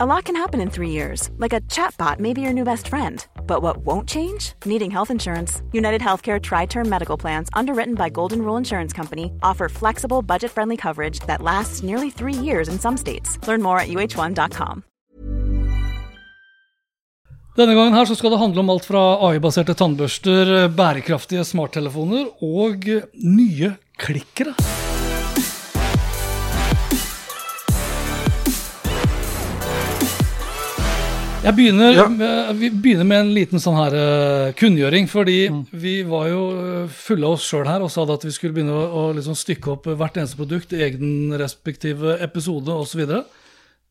A lot can happen in three years, like a chatbot may be your new best friend. But what won't change? Needing health insurance. United Healthcare Tri Term Medical Plans, underwritten by Golden Rule Insurance Company, offer flexible, budget friendly coverage that lasts nearly three years in some states. Learn more at uh1.com. Denne gangen her så skal det handle om alt fra AI-baserte tannbørster, bærekraftige smarttelefoner og nye klikkere. Jeg begynner, Ja. vi begynner med en liten sånn her uh, kunngjøring. Fordi vi var jo eh, fulle av oss sjøl her og sa at vi skulle begynne å, å liksom stykke opp hvert eneste produkt i egen respektive episode osv.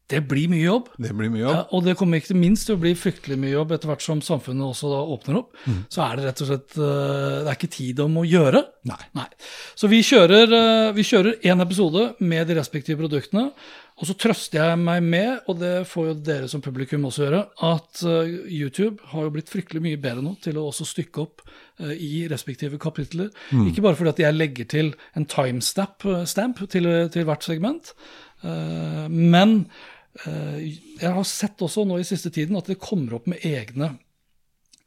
Det blir mye jobb. Det blir mye Ja, jobb. og det kommer ikke minst til å bli fryktelig mye jobb etter hvert som samfunnet også da åpner opp. Så er det rett og slett uh, Det er ikke tid om å gjøre. Nei. Så vi kjører, én uh, episode med de respektive produktene. Og så trøster jeg meg med, og det får jo dere som publikum også gjøre, at eh, YouTube har jo blitt fryktelig mye bedre nå til å også stykke opp eh, i respektive kapitler. Ikke bare fordi at jeg legger til en timestamp eh, stamp til, til hvert segment, men jeg har sett også nå i siste tiden at det kommer opp med egne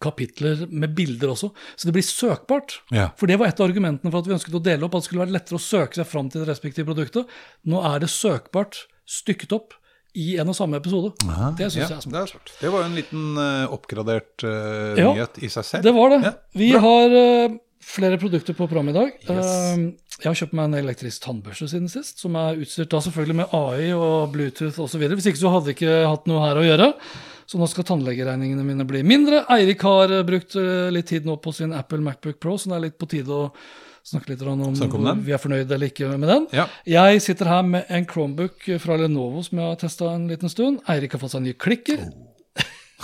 kapitler med bilder også, så det blir søkbart. Ja. For det var et av argumentene for at vi ønsket å dele opp, at det skulle være lettere å søke seg fram til det respektive produktet. Nå er det søkbart stykket opp i en og samme episode. Det syns Ja, jeg er smart. det er smart. Det var jo en liten uh, oppgradert Ja, nyhet i seg selv. Det var det. Ja, vi har uh, flere produkter på programmet i dag. Yes. Jeg har kjøpt meg en elektrisk tannbørste siden sist, som er utstyrt da selvfølgelig med AI og Bluetooth osv. Hvis ikke så hadde vi ikke hatt noe her å gjøre. Så nå skal tannlegeregningene mine bli mindre. Eirik har brukt litt tid nå på sin Apple Macbook Pro, så det er litt på tide å snakke litt om, om hvor vi er fornøyd eller ikke med den. Ja. Jeg sitter her med en Chromebook fra Lenovo som jeg har testa en liten stund. Eirik har fått seg nye klikker.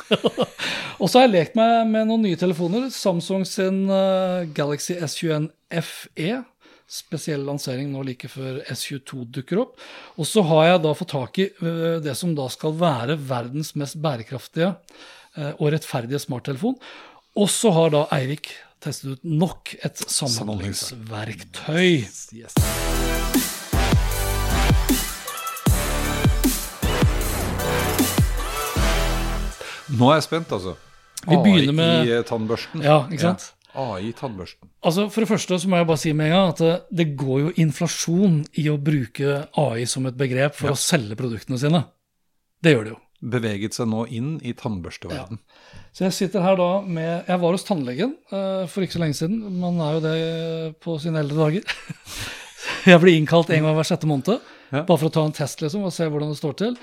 og så har jeg lekt meg med noen nye telefoner. Samsung sin eh, Galaxy S21 FE. Spesiell lansering nå like før S22 dukker opp. Og så har jeg da fått tak i eh, det som da skal være verdens mest bærekraftige eh, og rettferdige smarttelefon. Og så har da Eirik testet ut nok et samhandlingsverktøy. Nå er jeg spent, altså. Vi begynner med- AI-tannbørsten. Ja, ikke sant? AI-tannbørsten. Altså, For det første så må jeg bare si med en gang at det, det går jo inflasjon i å bruke AI som et begrep for å selge produktene sine. Det gjør det jo. Beveget seg nå inn i tannbørsteverden. Så jeg sitter her da med Jeg var hos tannlegen uh, for ikke så lenge siden. Man er jo det på sine eldre dager. jeg blir innkalt en gang hver sjette måned. Ja. Bare for å ta en test liksom, og se hvordan det står til.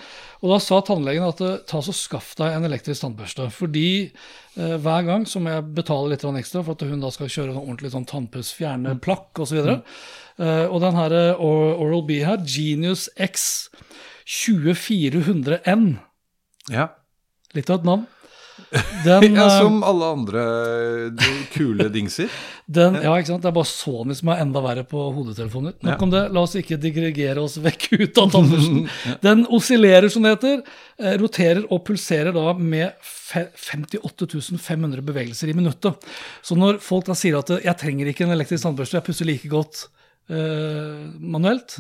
Og da sa tannlegen at eh, ta så skaff deg en elektrisk tannbørste. Fordi eh, hver gang så må jeg betale litt ekstra for at hun da skal kjøre en ordentlig sånn tannpuss, fjerne plakk osv. Og, så uh, og den her eh, Oral B her, Genius X 2400N, Ja. litt av et navn. Den, ja, eh, som alle andre kule dingser. Den, ja, ikke sant? Det er bare Sony som er enda verre på hodetelefonen. Nok Ja. om det, la oss ikke digregere oss vekk ut av tannbørsten. Den oscillerer, som det heter, eh, roterer og pulserer da med fe- 58 500 bevegelser i minuttet. Så når folk da sier at jeg trenger ikke en elektrisk tannbørste, jeg pusser like godt Uh, manuelt,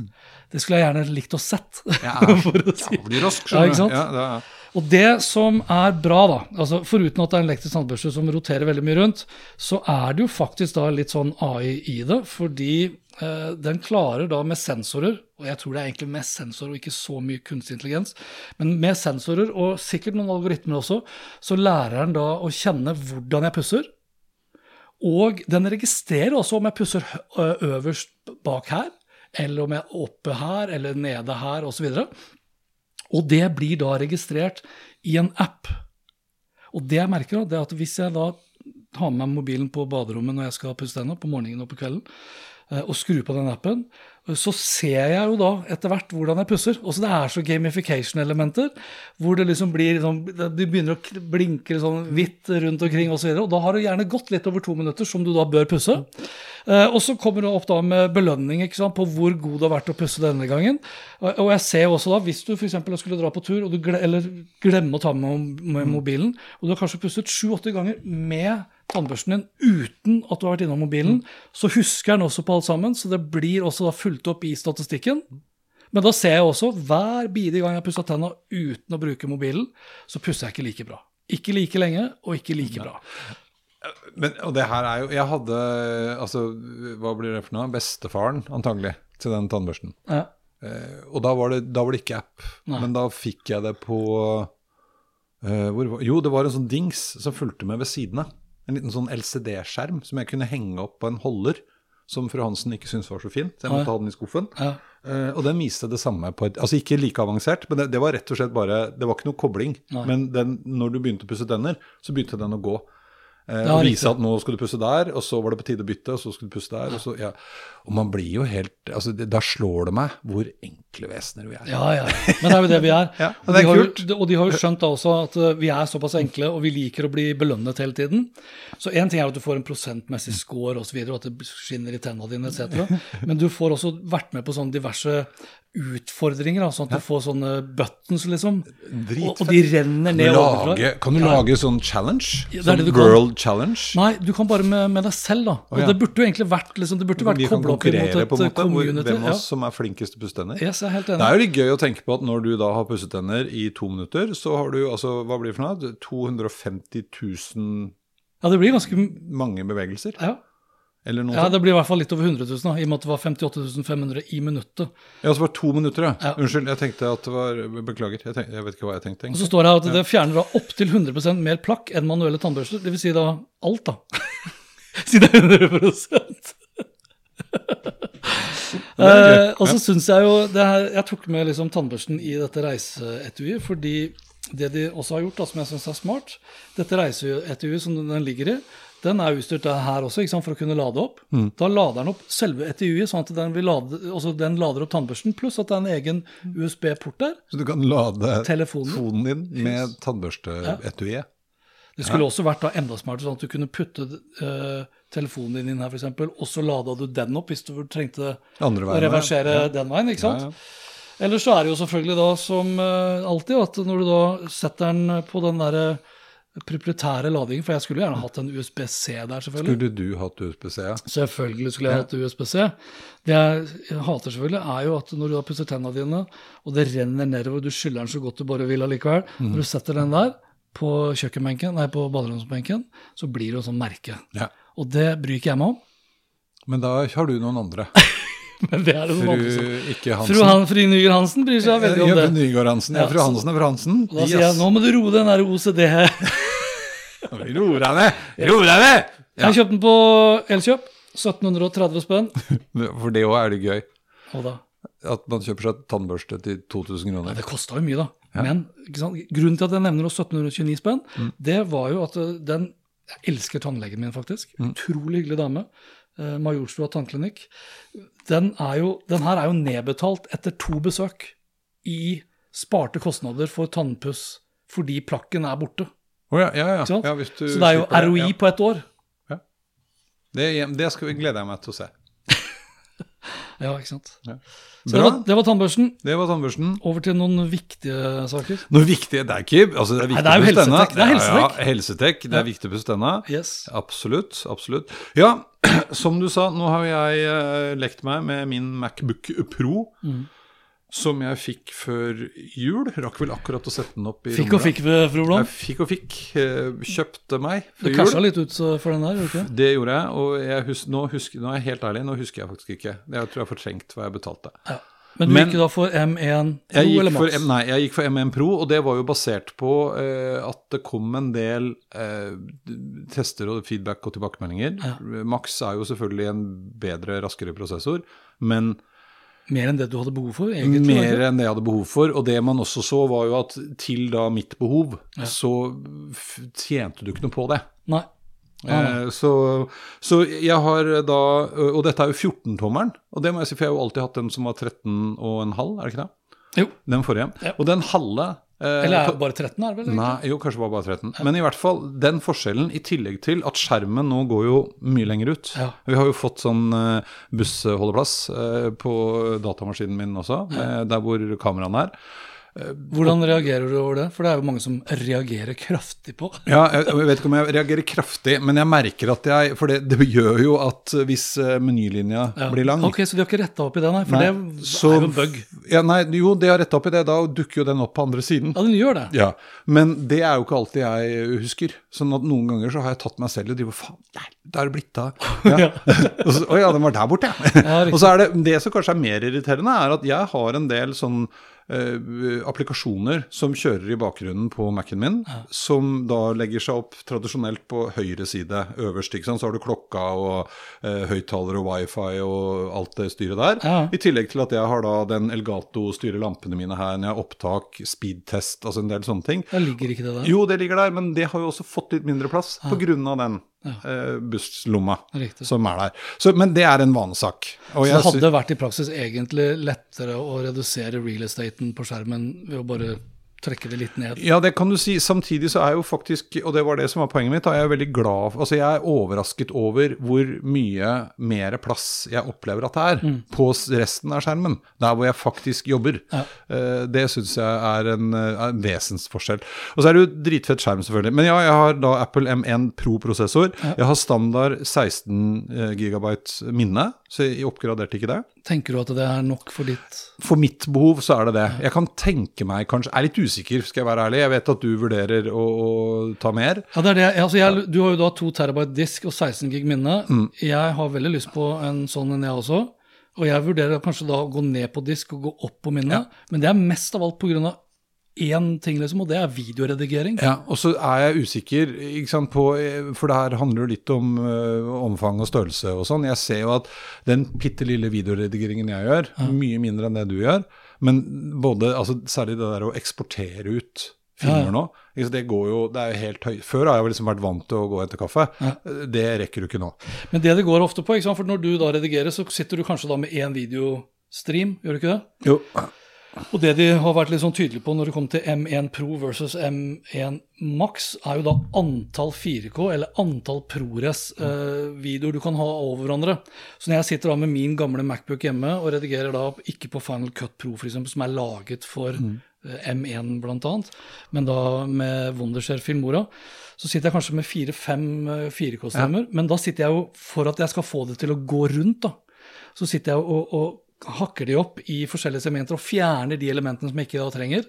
det skulle jeg gjerne likt å sett. Ja, for å si. ja blir rask, Ja, skjønner ikke sant? Ja, det er- Og det som er bra, da, altså foruten at det er en elektrisk tannbørste som roterer veldig mye rundt, så er det jo faktisk da litt sånn AI i det, fordi eh, den klarer da med sensorer, og jeg tror det er egentlig med sensorer og ikke så mye kunstig intelligens, men med sensorer og sikkert noen algoritmer også, så lærer den da å kjenne hvordan jeg pusser. Og den registrerer også om jeg pusser øverst bak her, eller om jeg er oppe her, eller nede her, osv. Og det blir da registrert i en app. Og det jeg merker, da, det er at hvis jeg da har med meg mobilen på baderommet når jeg skal pusse tenna på morgenen og på kvelden, og skru på den appen, så ser jeg jo da etter hvert hvordan jeg pusser. Også det er så gamification-elementer, hvor det liksom blir sånn, De begynner å blinke sånn hvitt rundt omkring osv. Og, så og da har det gjerne gått litt over to minutter, som du da bør pusse. Eh, og så kommer du opp da med belønning sant, på hvor god det har vært å pusse denne gangen. Og, jeg ser også da, hvis du f.eks. skulle dra på tur, og du gle eller glemme å ta med, med mobilen, og du har kanskje pusset sju-åtte ganger med tannbørsten din uten at du har vært innom mobilen, så husker den også på alt sammen, så det blir også da fulgt opp i statistikken. Men da ser jeg også, hver bidige gang jeg har pussa tenna uten å bruke mobilen, så pusser jeg ikke like bra. Ikke like lenge, og ikke like bra. Men, og det her er jo Jeg hadde Altså, hva blir det for noe? Bestefaren, antagelig, til den tannbørsten. Ja. Eh, og da var, det, da var det ikke app, Nei. men da fikk jeg det på eh, hvor, Jo, det var en sånn dings som fulgte med ved siden av. En liten sånn LCD-skjerm som jeg kunne henge opp på en holder, som fru Hansen ikke syntes var så fin. Så jeg måtte ha den i skuffen. Ja. Uh, og den viste det samme på et Altså ikke like avansert, men det, det var rett og slett bare Det var ikke noe kobling. Nei. Men den, når du begynte å pusse tenner, så begynte den å gå. Eh, og vise at nå skal du pusse der, og så var det på tide å bytte, og så skulle du pusse der. Og, så, ja. og man blir jo helt altså det, Da slår det meg hvor enkle vesener vi er. Ja, ja. Men det er jo det vi er. Ja, og det er de har, kult. og de har jo skjønt da også at eh, vi er såpass enkle, og vi liker å bli belønnet hele tiden. Så én ting er at du får en prosentmessig score osv., og, så videre, og at det skinner i tennene dine etc. Men du får også vært med på sånne diverse utfordringer, sånn at du får sånne buttons, liksom. Og, og de renner ned overfra ovenfra. kan du Ja. lage sånn challenge? Ja, sånn. World challenge? Nei, du kan bare med, med deg selv, da. Og oh, ja. det burde jo egentlig vært liksom, det burde vært kobla opp konkurrere et på måte, community. hvem av oss som er flinkest til å pusse tenner. Yes, jeg er helt Det er jo litt gøy å tenke på at når du da har pusset tenner i to minutter, så har du altså, hva blir det for noe? 250 000 Ja, det blir ganske mange bevegelser? ja. Eller noe ja, sånt? det blir i hvert fall litt over 100 000, da, i og med at det var 58 500 i minuttet. Ja, så var det to minutter, ja. Ja. Unnskyld, jeg tenkte at det var Beklager, jeg, tenkte, jeg vet ikke hva jeg tenkte. Og så står det her at det fjerner da opptil 100% mer plakk enn manuelle tannbørster. Dvs. Si da alt, da. si det er 100 eh, Og så syns jeg jo det her, Jeg tok med liksom tannbørsten i dette reiseetuiet fordi det de også har gjort, da, som jeg syns er smart Dette reiseetuiet som den ligger i, den er utstyrt her også sant, for å kunne lade opp. Da lader den opp selve etuiet, sånn at den, vil lade, altså den lader opp tannbørsten, pluss at det er en egen USB-port der. Så du kan lade Telefonen. din med tannbørsteetuiet? Det skulle også vært da enda smartere, sånn at du kunne putte uh, telefonen din inn her, f.eks., og så lada du den opp hvis du trengte Andre å reversere ja. den veien. ikke sant? Ja, ja. Ellers så er det jo selvfølgelig da som uh, alltid at når du da setter den på den derre proprietære ladingen, for jeg skulle gjerne hatt en USBC der, selvfølgelig. Skulle du hatt USB-C? Ja? Selvfølgelig skulle jeg hatt USBC. Det jeg hater selvfølgelig, er jo at når du har pusset tennene dine, og det renner nedover, du skyller den så godt du bare vil allikevel, mm. når du setter den der på kjøkkenbenken, nei, på baderomsbenken, så blir det jo sånn merke. ja. Og det bryr ikke jeg meg om, Men da har du noen andre. men det er det Fru ikke Hansen. Fru Han, Fru Nygaard Hansen bryr seg veldig om det. Nygaard Hansen. Ja, Ja, fru Hansen er fru Hansen. Og da sier jeg nå må du roe den der OCD her. Ro deg ned! Ro deg ned! Ja. Jeg kjøpte den på Elkjøp. 1730 spenn. For det òg er det gøy. At man kjøper seg tannbørste til 2000 Ja, kroner. det kosta jo mye, da. Men ikke sant? grunnen til at jeg nevner også 1729 spenn, Mm. det var jo at uh, den Jeg elsker tannlegen min, faktisk. Mm. Utrolig hyggelig dame. Uh, Majorstua tannklinikk. Den, er jo, den her er jo nedbetalt etter to besøk i sparte kostnader for tannpuss fordi plakken er borte. Oh, ja, ja, ja. Ja Så det er jo ROI ja. på et år. Det, det skal vi glede meg til å se. Ja, ikke sant. Ja. Så det var, det var tannbørsten. Det var tannbørsten. Over til noen viktige saker. Noen viktige, Det er ikke altså det er viktig Nei, det er jo helsetek, det er helsetek. Ja, ja, helsetek. Det er viktig å pusse tenna. Yes. Absolutt. Absolutt. Ja, som du sa, nå har jeg eh, lekt meg med min Macbook Pro. Mm. Som jeg fikk før jul. Rakk vel akkurat å sette den opp i Fikk og fikk, fru Blom. Jeg fikk og fikk. eh, Kjøpte meg Du før casha litt ut for den der, gjorde du ikke? Det gjorde jeg, og jeg husker, nå, husker, nå er jeg helt ærlig, nå husker jeg faktisk ikke. Jeg tror jeg har fortrengt hva jeg betalte. Ja. Men du Men- gikk da for M1 Pro eller Max? M- nei, jeg gikk for M1 Pro, og det var jo basert på eh, at det kom en del eh, tester og feedback og tilbakemeldinger. Ja. Max er jo selvfølgelig en bedre, raskere prosessor, men Mer enn det du hadde behov for? egentlig? mer enn det jeg hadde behov for. Og det man også så, var jo at til da mitt behov, Ja. så tjente du ikke noe på det. Nei. Eh, Så, så jeg har da Og dette er jo 14-tommeren, og det må jeg si, for jeg har jo alltid hatt den som var 13 og en halv, er det ikke det? Jo. Den forrige. Ja. Og den halve eh, Eller er det bare 13, er det vel? Nei, jo, kanskje var bare 13. Men i hvert fall, den forskjellen, i tillegg til at skjermen nå går jo mye lenger ut. Ja. Vi har jo fått sånn eh, bussholdeplass eh, på datamaskinen min også, eh, der hvor kameraene er. Hvordan reagerer du over det? For det er jo mange som reagerer kraftig på. Ja, jeg, vet ikke om jeg reagerer kraftig, men jeg merker at jeg For det, det gjør jo at hvis eh, menylinja Ja. blir lang Ok, Så vi har ikke retta opp i det, nei? For Nei, det så- er jo en bug. ja, nei, Jo, det har retta opp i det. Da dukker jo den opp på andre siden. Ja, den gjør det. Ja, Men det er jo ikke alltid jeg husker. Sånn at noen ganger så har jeg tatt meg selv i å drive Faen, nei, da er det blitt av. Ja. Og så, Å ja, den var der borte, ja. og så er det det som kanskje er mer irriterende, er at jeg har en del sånn eh, applikasjoner som kjører i bakgrunnen på Mac-en min, som da legger seg opp tradisjonelt på høyre side øverst. ikke sant? Så har du klokka og eh, høyttaler og wifi og alt det styret der. Ja. I tillegg til at jeg har da den Elgato styrer lampene mine her når jeg har opptak, speedtest, altså en del sånne ting. Da ligger ikke det der. Jo, det ligger der, men det har jo også fått litt mindre plass på grunn av den eh, busslomma Riktig. som er der. Så, men det er en vanesak. Og Så det hadde vært i praksis egentlig lettere å redusere real estaten på skjermen ved å bare trekke det litt ned. Ja, det kan du si. Samtidig så er jo faktisk, og det var det som var poenget mitt, da er veldig glad Altså, jeg er overrasket over hvor mye mer plass jeg opplever at det er på resten av skjermen. Der hvor jeg faktisk jobber. Ja. Eh, Det syns jeg er en, eh, er en vesensforskjell. Og så er det jo dritfett skjerm, selvfølgelig. Men ja, jeg har da Apple M1 Pro-prosessor. Jeg har standard 16 eh, gigabyte minne, så jeg oppgraderte ikke det. Tenker du at det er nok for ditt For mitt behov så er det det. Jeg kan tenke meg kanskje Jeg er litt usikker, skal jeg være ærlig. Jeg vet at du vurderer å, å ta mer. Ja, det er det. Altså, jeg, du har jo da 2 terabyte disk og 16 gig minne. Mm. Jeg har veldig lyst på en sånn en, jeg også. Og jeg vurderer kanskje da å gå ned på disk og gå opp på minne. Men det er mest av alt pga. én ting, liksom, og det er videoredigering. Ja, Og så er jeg usikker, ikke sant, på, for det her handler jo litt om uh, omfang og størrelse og sånn. Jeg ser jo at den bitte lille videoredigeringen jeg gjør, mye mindre enn det du gjør. Men både, altså, særlig det der å eksportere ut filmer Ja, ja. nå. Det går jo, det er jo helt høy. Før har jeg liksom vært vant til å gå etter kaffe. kaffe. Det rekker du ikke nå. Men det det går ofte på, ikke sant? for når du da redigerer, så sitter du kanskje da med én videostream, gjør du ikke det? Jo. Og det de har vært litt sånn tydelige på når det kommer til M1 Pro versus M1 Max, er jo da antall 4K, eller antall ProRes-videoer du kan ha over hverandre. Så når jeg sitter da med min gamle Macbook hjemme og redigerer da ikke på Final Cut Pro, eksempel, som er laget for mm. M1 blant annet, men da med Wondershare Filmora, så sitter jeg kanskje med fire-fem 4K-stemmer. Men da sitter jeg jo, for at jeg skal få det til å gå rundt, da, så sitter jeg og, og hakker de opp i forskjellige segmenter og fjerner de elementene som jeg ikke da trenger.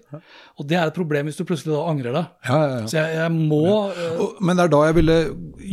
Og det er et problem hvis du plutselig da angrer deg. Ja, ja, ja. Så jeg, jeg må eh, Og, men det er da jeg ville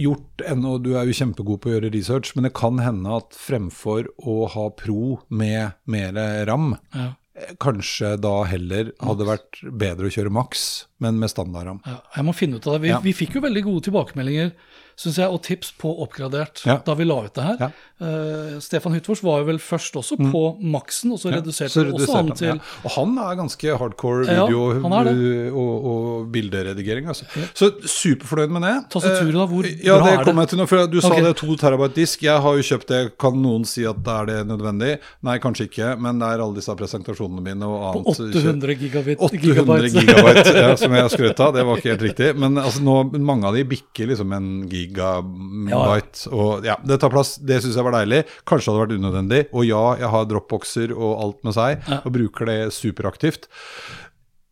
gjort ennå, du er jo kjempegod på å gjøre research, men det kan hende at fremfor å ha pro med mer ram, ja, eh, kanskje da heller hadde vært bedre å kjøre maks, men med standardram. ja, jeg må finne ut av det. Vi, vi fikk jo veldig gode tilbakemeldinger synes jeg, og tips på oppgradert Ja. da vi la ut det her. Ja. Uh, Stefan Hyttfors var jo vel først også på maksen, og så reduserte Så reduserte han han, til. Og han er ganske hardcore video er og, og bilderedigering. Altså. Så superfornøyd med det. Tastaturet da, hvor Eh, ja, bra det er det? jeg til for Du sa det er to terabyte disk. Jeg har jo kjøpt det. Kan noen si at er det nødvendig? Nei, kanskje ikke. Men det er alle disse presentasjonene mine og På annet. 800 gigabit, 800 gigabyte. gigabyte, ja, som jeg skrøt av. Det var ikke helt riktig. Men altså, nå, mange av de bikker liksom en gigabyte. Og ja, det tar plass. Det syns jeg var deilig. Kanskje hadde vært unødvendig. Og ja, jeg har dropboxer og alt med seg, og bruker det superaktivt.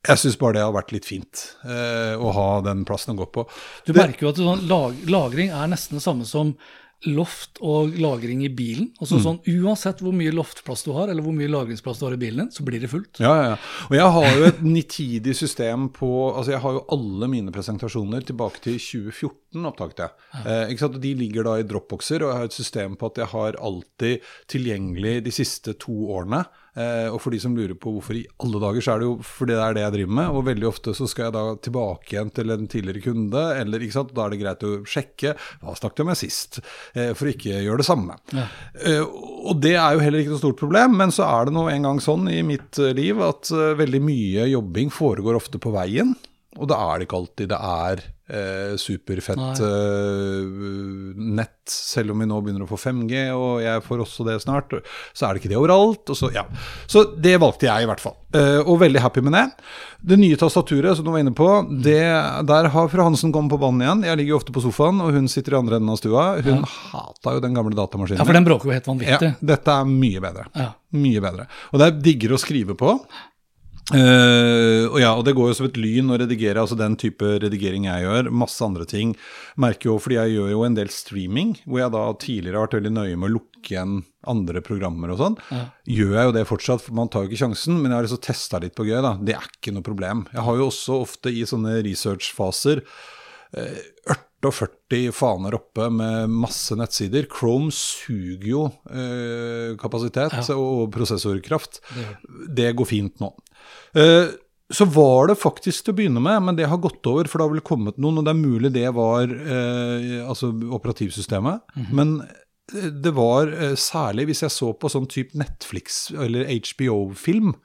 Jeg syns bare det har vært litt fint eh, å ha den plassen å gå på. Du merker jo at sånn lag, lagring er nesten det samme som loft og lagring i bilen. Altså Mm. sånn, Uansett hvor mye loftplass du har, eller hvor mye lagringsplass du har i bilen din, så blir det fullt. Ja, ja, ja. Og jeg har jo et nitidig system på Altså, jeg har jo alle mine presentasjoner tilbake til 2014, opptaket jeg. Eh, ikke sant? De ligger da i dropboxer, og jeg har et system på at jeg har alltid tilgjengelig de siste to årene. Eh, og for de som lurer på hvorfor i alle dager, så er det jo fordi det er det jeg driver med. Og veldig ofte så skal jeg da tilbake igjen til en tidligere kunde, eller ikke sant. Da er det greit å sjekke hva snakket jeg med sist, eh, for å ikke gjøre det samme. Eh, og det er jo heller ikke noe stort problem, men så er det nå en gang sånn i mitt liv at veldig mye jobbing foregår ofte på veien. Og det er det ikke alltid det er eh, superfett eh, nett, selv om vi nå begynner å få 5G, og jeg får også det snart. Så er det ikke det overalt. Og så, ja. så det valgte jeg i hvert fall, eh, og veldig happy med det. Det nye tastaturet som du var inne på, det, der har fru Hansen kommet på banen igjen. Jeg ligger jo ofte på sofaen, og hun sitter i andre enden av stua. Hun hata jo den gamle datamaskinen. Ja, for den bråker jo helt vanvittig. Ja, dette er mye bedre. Ja. Mye bedre. Og det er diggere å skrive på. Eh, og ja, og det går jo som et lyn å redigere, altså den type redigering jeg gjør. Masse andre ting. Merker jo, fordi jeg gjør jo en del streaming, hvor jeg da tidligere har vært veldig nøye med å lukke igjen andre programmer og sånn. Gjør jeg jo det fortsatt, for man tar jo ikke sjansen, men jeg har liksom testa litt på gøy, da. Det er ikke noe problem. Jeg har jo også ofte i sånne researchfaser eh, 48 faner oppe med masse nettsider. Chrome suger jo eh, kapasitet og prosessorkraft. Det går fint nå. Eh, så var det faktisk til å begynne med, men det har gått over, for det har vel kommet noen, og det er mulig det var eh, altså operativsystemet. Men eh, det var eh, særlig hvis jeg så på sånn type Netflix eller HBO-film,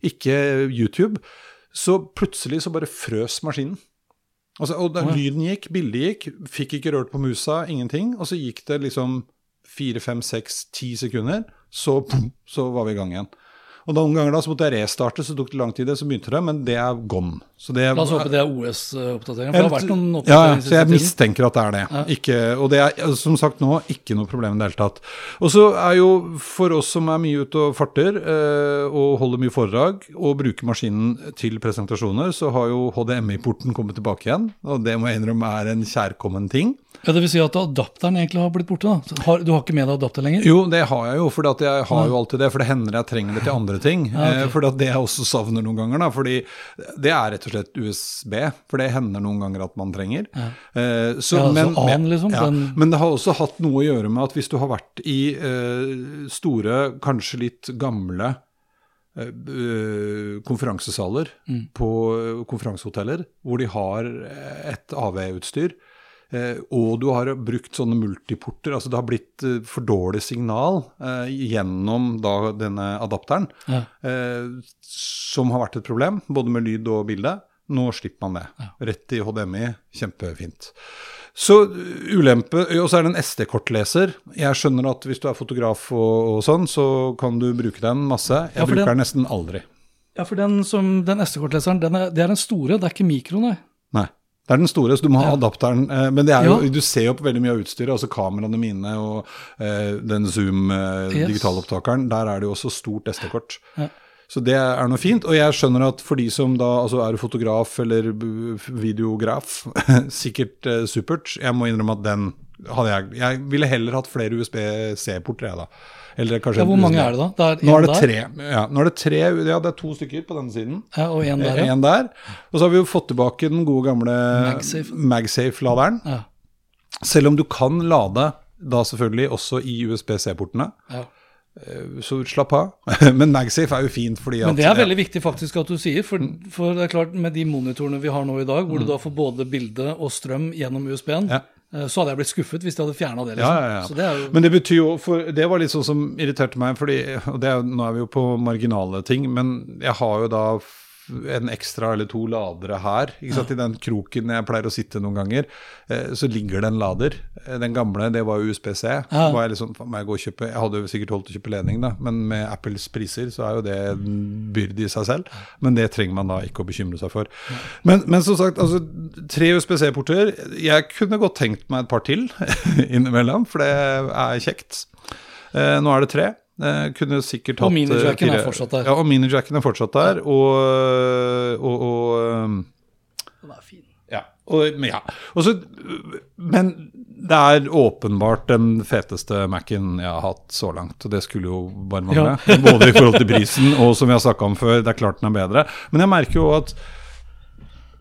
ikke YouTube, så plutselig så bare frøs maskinen. Altså, og da, lyden gikk, bildet gikk, fikk ikke rørt på musa, ingenting. Og så gikk det liksom fire, fem, seks, ti sekunder, så, så var vi i gang igjen. Og noen ganger da så måtte jeg restarte, så tok det lang tid, så begynte det, men det er gone. Så det, La oss håpe det er OS-oppdateringen For det har vært noen ja, så jeg mistenker at det er det. Ikke, og det er som sagt nå ikke noe problem i det hele tatt. Og så er jo for oss som er mye ute og farter eh, og holder mye foredrag og bruker maskinen til presentasjoner, så har jo HDMI-porten kommet tilbake igjen. Og det må jeg innrømme er en kjærkommen ting. Ja, Det vil si at adapteren egentlig har blitt borte? da. Har, du har ikke med deg adapter lenger? Jo, det har jeg jo, for jeg har jo alltid det. For det hender jeg trenger det til andre ting. Ja, ok. eh, For det jeg også savner noen ganger. da, fordi det er rett og slett USB. For det hender noen ganger at man trenger. Eh, så, Ja, men, AN, liksom, ja, den- men det har også hatt noe å gjøre med at hvis du har vært i eh, store, kanskje litt gamle eh, konferansesaler Mm. på eh, konferansehoteller, hvor de har et AV-utstyr, og du har brukt sånne multiporter, altså det har blitt eh, for dårlig signal eh, gjennom da denne adapteren, Ja. eh, som har vært et problem, både med lyd og bilde. Nå slipper man det. Rett i HDMI, kjempefint. Så uh, ulempe Og så er det en SD-kortleser. Jeg skjønner at hvis du er fotograf og, og sånn, så kan du bruke den masse. Jeg Ja, bruker den- nesten aldri. Ja, for den, den SD-kortleseren, er, det er den store, det er ikke mikro, nei. Det er den store, så du må ha adapteren. Eh, men det jo, Ja. du ser jo på veldig mye av utstyret, altså kameraene mine og eh, den Zoom eh, Yes. digitalopptakeren. Der er det jo også stort SD-kort. Ja. Så det er noe fint. Og jeg skjønner at for de som da altså er fotograf eller videograf, sikkert eh, supert. Jeg må innrømme at den hadde jeg Jeg ville heller hatt flere USB-C-porter, jeg, da. Eller kanskje Ja, hvor mange er det da? Det er Nå er det tre. Ja, nå er det tre, ja, det er to stykker på denne siden. Ja, og en der, ja. En der. Og så har vi jo fått tilbake den gode gamle MagSafe. MagSafe-laderen. ja. Selv om du kan lade da selvfølgelig også i USB-C-portene. ja. Så slapp av. Men MagSafe er jo fint fordi at Men det er veldig viktig faktisk at du sier, for, for det er klart med de monitorene vi har nå i dag, hvor du da får både bilde og strøm gjennom USB-en, Ja. Eh, så hadde jeg blitt skuffet hvis de hadde fjerna det. Ja, liksom. ja, ja. Så det jo, Men det betyr jo for Det var litt sånn som irriterte meg, fordi det Nå er vi jo på marginale ting, men jeg har jo da en ekstra eller to ladere her. Sant? I den kroken jeg pleier å sitte noen ganger, eh, så ligger det en lader. Eh, Den gamle, det var USBC. Ja. Var jeg, liksom, jeg, kjøpe, jeg hadde jo sikkert holdt å kjøpe ledning, da, men med Apples priser så er jo det en byrde i seg selv. Men det trenger man da ikke å bekymre seg for. Men, men som sagt, altså, tre USBC-porter. Jeg kunne godt tenkt meg et par til innimellom, for det er kjekt. Eh, nå er det tre. Eh, kunne sikkert hatt Og minijacken eh, er fortsatt der. Ja, og minijacken er fortsatt der. Og, og, og um, den er fin. ja. Og, men, ja. Og så, men det er åpenbart den feteste Mac-en jeg har hatt så langt. Og det skulle jo bare mangle. Både i forhold til prisen og som vi har snakka om før, det er klart den er bedre. Men jeg merker jo at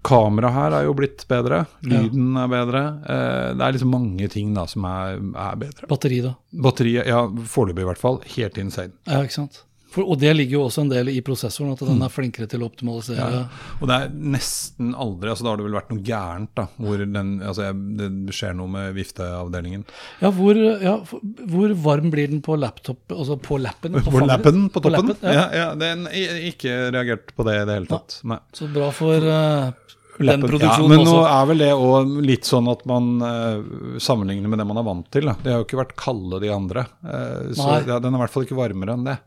kameraet her er jo blitt bedre. Lyden er bedre. Eh, det er liksom mange ting da som er, er bedre. Batteri, da. Batteriet, ja, foreløpig i hvert fall, helt insane. Ja, ikke sant. For, og det ligger jo også en del i prosessoren, at den er flinkere til å optimalisere. Og det er nesten aldri altså Da har det vel vært noe gærent, da. Hvor den, altså, det skjer noe med vifteavdelingen. Ja, hvor, ja, hvor varm blir den på laptop, altså på lappen? På fangeren? lappen på toppen? lappen, ja. ja. Ja, den ikke reagert på det i det hele tatt. Nei. Så bra for uh, den også. ja, men nå også. er vel det òg litt sånn at man uh, sammenligner med det man er vant til. Da. Det har jo ikke vært kalde de andre. Uh, så ja, den er i hvert fall ikke varmere enn det.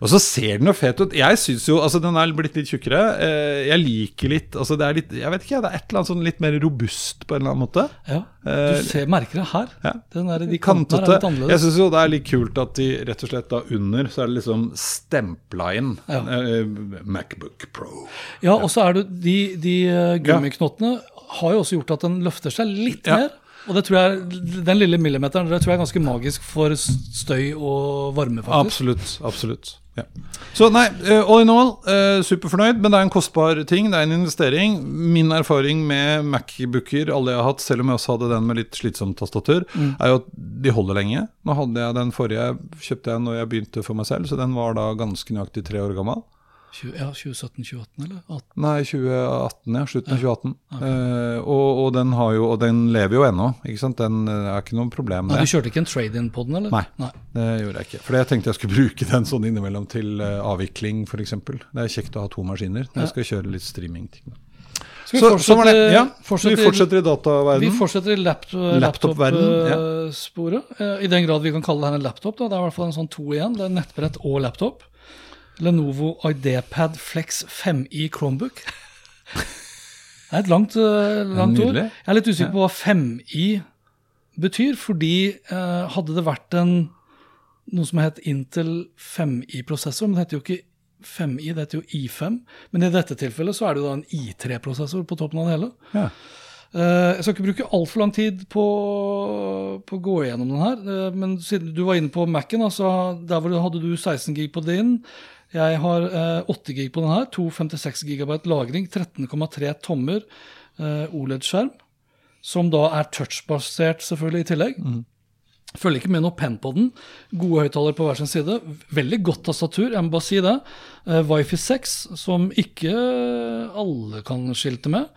Og så ser den jo fet ut. Jeg syns jo Altså, den er blitt litt tjukkere. Eh, jeg liker litt Altså, det er litt Jeg vet ikke, det er et eller annet sånn litt mer robust på en eller annen måte. Ja, Eh, Du ser, merker det her. Ja. Den der, de kantene er litt Jeg annerledes. syns jo det er litt kult at de rett og slett da under så er det liksom stempla inn Ja. eh, Macbook Pro. Ja, og så er det de, de eh, gummiknottene har jo også gjort at den løfter seg litt Ja. mer. Og det tror jeg, den lille millimeteren det tror jeg er ganske magisk for støy og varme, faktisk. Absolutt. absolutt. Ja. Så nei, eh, all in all, eh, superfornøyd, men det er en kostbar ting. Det er en investering. Min erfaring med Macbooker, alle jeg har hatt, selv om jeg også hadde den med litt slitsomt tastatur, Mm. er jo at de holder lenge. Nå hadde jeg den forrige kjøpte jeg når jeg begynte for meg selv, så den var da ganske nøyaktig tre år gammel. 20, ja, 2017-2018, eller? 18. Nei, 2018, ja. Slutten av 2018. Eh, og, og den har jo, og den lever jo ennå, ikke sant. Den eh, er ikke noe problem Nei, med du kjørte ikke en trade-in på den, eller? Nei. Det gjorde jeg ikke. For jeg tenkte jeg skulle bruke den sånn innimellom til uh, avvikling, f.eks. Det er kjekt å ha to maskiner når jeg skal kjøre litt streaming-ting. Skal vi Så, så fortsette- Ja, fortsetter, vi fortsetter i dataverden. Vi fortsetter i laptop-sporet. laptop-sporet. I den grad vi kan kalle det her en laptop. Da. Det er i hvert fall en sånn to igjen. Det er nettbrett og laptop. Lenovo IdeaPad Flex 5i Chromebook. Det er et langt, eh, langt ord. Jeg er litt usikker på hva 5i betyr, fordi eh, hadde det vært en, noe som het Intel 5i-prosessor, men det heter jo ikke 5i, det heter jo i5. Men i dette tilfellet så er det jo da en i3-prosessor på toppen av det hele. Ja. Eh, Jeg skal ikke bruke altfor lang tid på, på å gå igjennom den her. eh, Men siden du var inne på Mac-en, altså, der hvor du hadde du 16 gig på din. Jeg har eh, 8 gig på den her. 256 GB lagring. 13,3 tommer eh, OLED-skjerm. Som da er touchbasert selvfølgelig i tillegg. Følger ikke med noe penn på den. Gode høyttalere på hver sin side. Veldig godt tastatur, jeg må bare si det. Eh, Wifi 6, som ikke alle kan skilte med.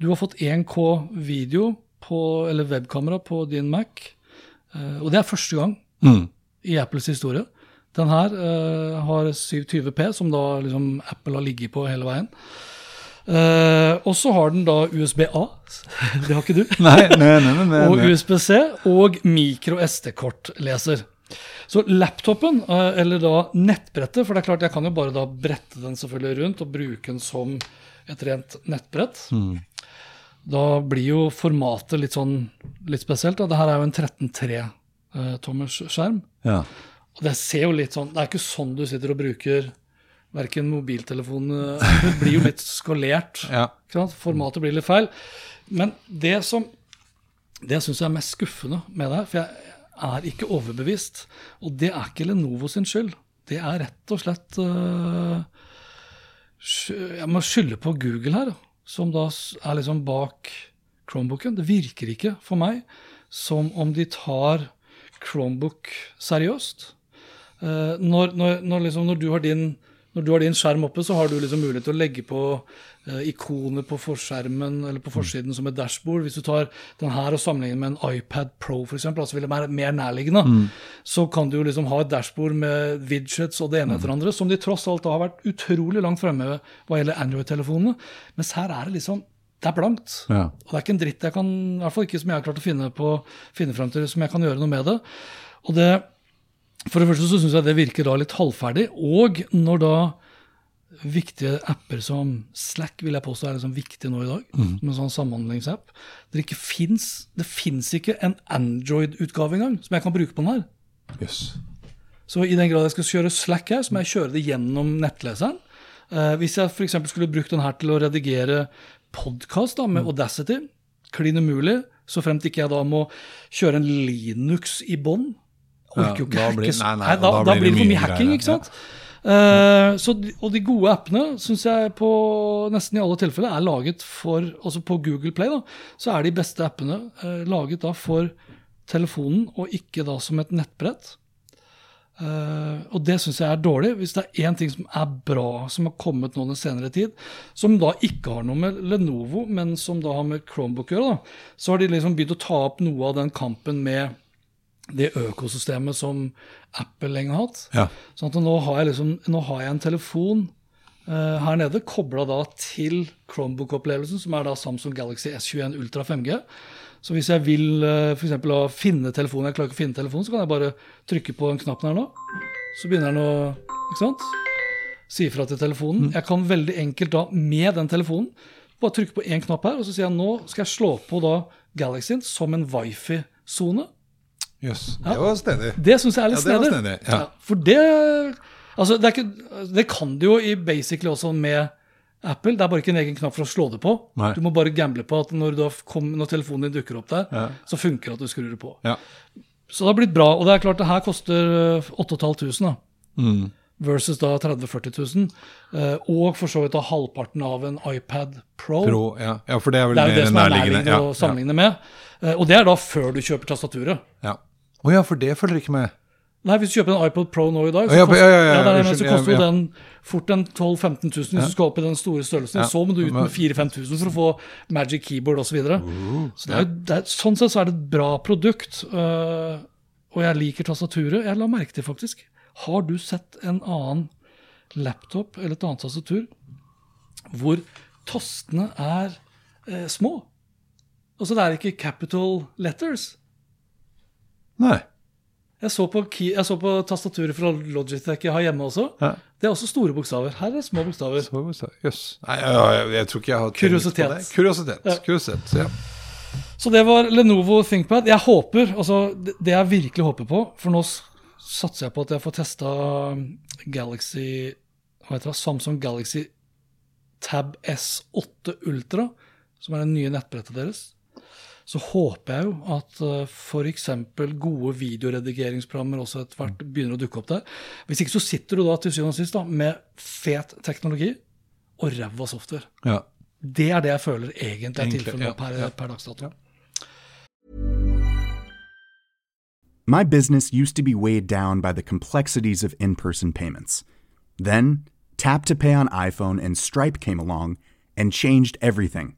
Du har fått 1K video, på, eller webkamera, på din Mac. Eh, og det er første gang Mm. i Apples historie. Den her uh, har 720P, som da liksom Apple har ligget på hele veien. Uh, og så har den da USB-A, det har ikke du Nei, nei, nei, nei, og. USB-C og mikro SD-kortleser. Så laptopen, uh, eller da nettbrettet, for det er klart jeg kan jo bare da brette den selvfølgelig rundt og bruke den som et rent nettbrett. Da blir jo formatet litt sånn litt spesielt. Da. Det her er jo en 13.3-tommers skjerm. Ja. Og det ser jo litt sånn Det er ikke sånn du sitter og bruker verken mobiltelefon eh, Det blir jo litt skalert. Ja. Formatet blir litt feil. Men det som det syns jeg er mest skuffende med det for jeg er ikke overbevist. Og det er ikke Lenovo sin skyld. Det er rett og slett uh, Jeg må skylde på Google her, som da er liksom bak Chromebooken. Det virker ikke for meg som om de tar Chromebook seriøst. Eh, når, når, når, liksom, du har din, når du har din skjerm oppe, så har du liksom mulighet til å legge på eh, ikoner på forskjermen eller på forsiden som et dashbord. Hvis du tar den her og sammenligner med en iPad Pro, for eksempel, altså vil det være mer nærliggende, så kan du liksom ha et dashbord med widgets og det ene etter det andre, som de tross alt har vært utrolig langt fremme hva gjelder Android-telefonene. Mens her er det liksom det er blankt. Ja. Og det er ikke en dritt jeg kan, i hvert fall ikke som jeg har klart å finne, på, finne frem til, som jeg kan gjøre noe med det. Og det, For det første så syns jeg det virker da litt halvferdig. Og når da viktige apper som Slack vil jeg påstå er liksom viktig nå i dag, som en sånn samhandlingsapp Det ikke finnes, det fins ikke en Android-utgave engang som jeg kan bruke på den her. Yes. Så i den grad jeg skal kjøre Slack her, så må jeg kjøre det gjennom nettleseren. Eh, hvis jeg f.eks. skulle brukt den her til å redigere podkast med Audacity, klin umulig, så fremt ikke jeg da må kjøre en Linux i bånn. Orker jo ikke Ja, hacke så- nei, da, da blir det for mye hacking, ikke sant? Uh, så, og de gode appene syns jeg på nesten i alle tilfeller er laget for Altså på Google Play da, så er de beste appene uh, laget da for telefonen, og ikke da som et nettbrett. Uh, og det syns jeg er dårlig. Hvis det er én ting som er bra som har kommet nå den senere tid, som da ikke har noe med Lenovo, men som da har med Chromebook å gjøre, da, så har de liksom begynt å ta opp noe av den kampen med det økosystemet som Apple lenge har hatt. Ja. Sånn at nå har jeg, liksom, nå har jeg en telefon uh, her nede kobla da til Chromebook-opplevelsen, som er da Samsung Galaxy S21 Ultra 5G. Så hvis jeg vil uh, f.eks. finne telefonen, jeg klarer ikke å finne telefonen, så kan jeg bare trykke på den knappen her nå. Så begynner den å ikke sant? Si ifra til telefonen. Jeg kan veldig enkelt da, med den telefonen, bare trykke på én knapp her, og så sier jeg nå skal jeg slå på da Galaxyen som en wifi-sone. Jøss. Det var stedig. Det syns jeg er litt Ja, det var snedig. snedig, ja. For det Altså, det, er ikke, det kan du jo i basically også med Apple. Det er bare ikke en egen knapp for å slå det på. Nei. Du må bare gamble på at når, kom, når telefonen din dukker opp der, Ja. så funker det at du skrur det på. Ja. Så det har blitt bra. Og det er klart det her koster øh, 8500 da. Mm. Versus da 30 000-40 000. eh, Og for så vidt da halvparten av en iPad Pro. Pro, ja. ja, for det er vel Det er jo det mer som er nærliggende. nærliggende å sammenligne med. Eh, Og det er da før du kjøper tastaturet. Ja. Å ja, for det følger ikke med. Nei, hvis du kjøper en iPod Pro nå i dag, så koster, ja, ja, ja, det så koster jo den fort en 12 000-15 000 hvis du skal opp i den store størrelsen. Så må du ut med 4000-5000 for å få Magic Keyboard osv. Så, videre. så det er, det er, sånn sett så er det et bra produkt. Uh, og jeg liker tastaturet. Jeg la merke til faktisk Har du sett en annen laptop eller et annet tastatur hvor tastene er eh, små? Altså det er ikke capital letters. Nei. Jeg så, på key, jeg så på tastaturet fra Logitech jeg har hjemme også. Ja. Det er også store bokstaver. Her er små bokstaver. Små bokstaver. Yes. Nei, ja, jeg, jeg tror ikke jeg har Kuriositet. på det. Kuriositet. Ja. Kuriositet. Ja. Så det var Lenovo ThinkPad. Jeg håper, altså det det jeg virkelig håper på For nå satser jeg på at jeg får testa Galaxy Hva heter det? Samsung Galaxy Tab S8 Ultra, som er det nye nettbrettet deres. Så håper jeg jo at f.eks. gode videoredigeringsprogrammer også etter hvert begynner å dukke opp der. Hvis ikke så sitter du da til syvende og sist da, med fet teknologi og ræva software. Ja. Det er det jeg føler egentlig er tilfellet ja, per, ja. per dags dato. My business used to be weighed down by the complexities of in person payments. Then, Tap to Pay on iPhone and Stripe came along and changed everything.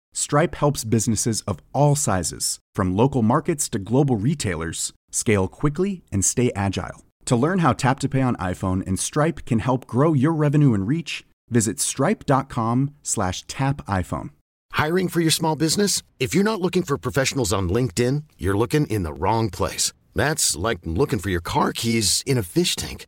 Stripe helps businesses of all sizes, from local markets to global retailers, scale quickly and stay agile. To learn how Tap to Pay on iPhone and Stripe can help grow your revenue and reach, visit stripe.com/tapiphone. Hiring for your small business? If you're not looking for professionals on LinkedIn, you're looking in the wrong place. That's like looking for your car keys in a fish tank.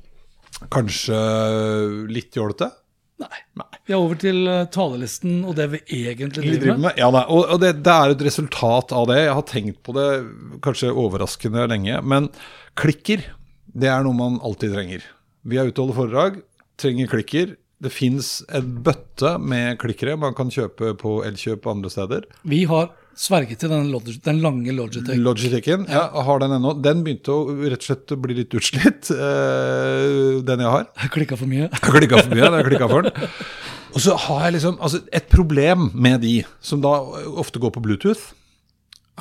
kanskje litt jålete. Nei. Vi er over til eh, talelisten og det vi egentlig Vi driver driver med. Ja, nei. og, og det, det er et resultat av det. Jeg har tenkt på det kanskje overraskende lenge. Men klikker, det er noe man alltid trenger. Vi er ute og holder foredrag, trenger klikker. Det fins en bøtte med klikkere man kan kjøpe på Elkjøp og andre steder. Vi har sverget til den, Logitech, den lange Logitech. Logitech'en, ja, har den ennå. Den begynte å rett og slett bli litt utslitt, eh, den jeg har. Jeg klikka for mye. Jeg klikka for mye. Jeg har klikket for den. Og så har jeg liksom altså Et problem med de, som da ofte går på Bluetooth,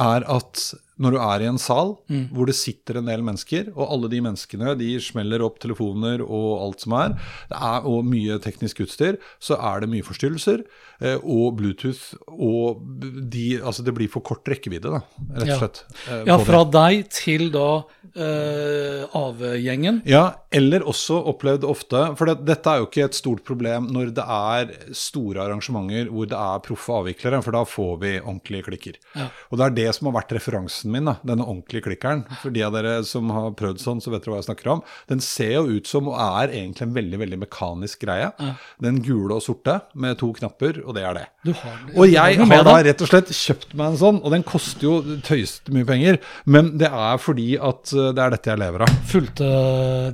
er at når du er i en sal hvor det sitter en del mennesker, og alle de menneskene de smeller opp telefoner og alt som er, er og mye teknisk utstyr, så er det mye forstyrrelser. eh, Og Bluetooth og de Altså det blir for kort rekkevidde, da, rett Ja. og slett. eh, Ja, fra det. deg til da eh, AV-gjengen. Ja, eller også opplevd ofte For det, dette er jo ikke et stort problem når det er store arrangementer hvor det er proffe avviklere, for da får vi ordentlige klikker. Ja. Og det er det som har vært referansen PC-en min, da, denne ordentlige klikkeren, for de av dere som har prøvd sånn, så vet dere hva jeg snakker om. Den ser jo ut som, og er egentlig en veldig veldig mekanisk greie. Den gule og sorte med to knapper, og det er det. Har, Og jeg har da rett og slett kjøpt meg en sånn, og den koster jo tøyst mye penger, men det er fordi at eh, det er dette jeg lever av. Fulgte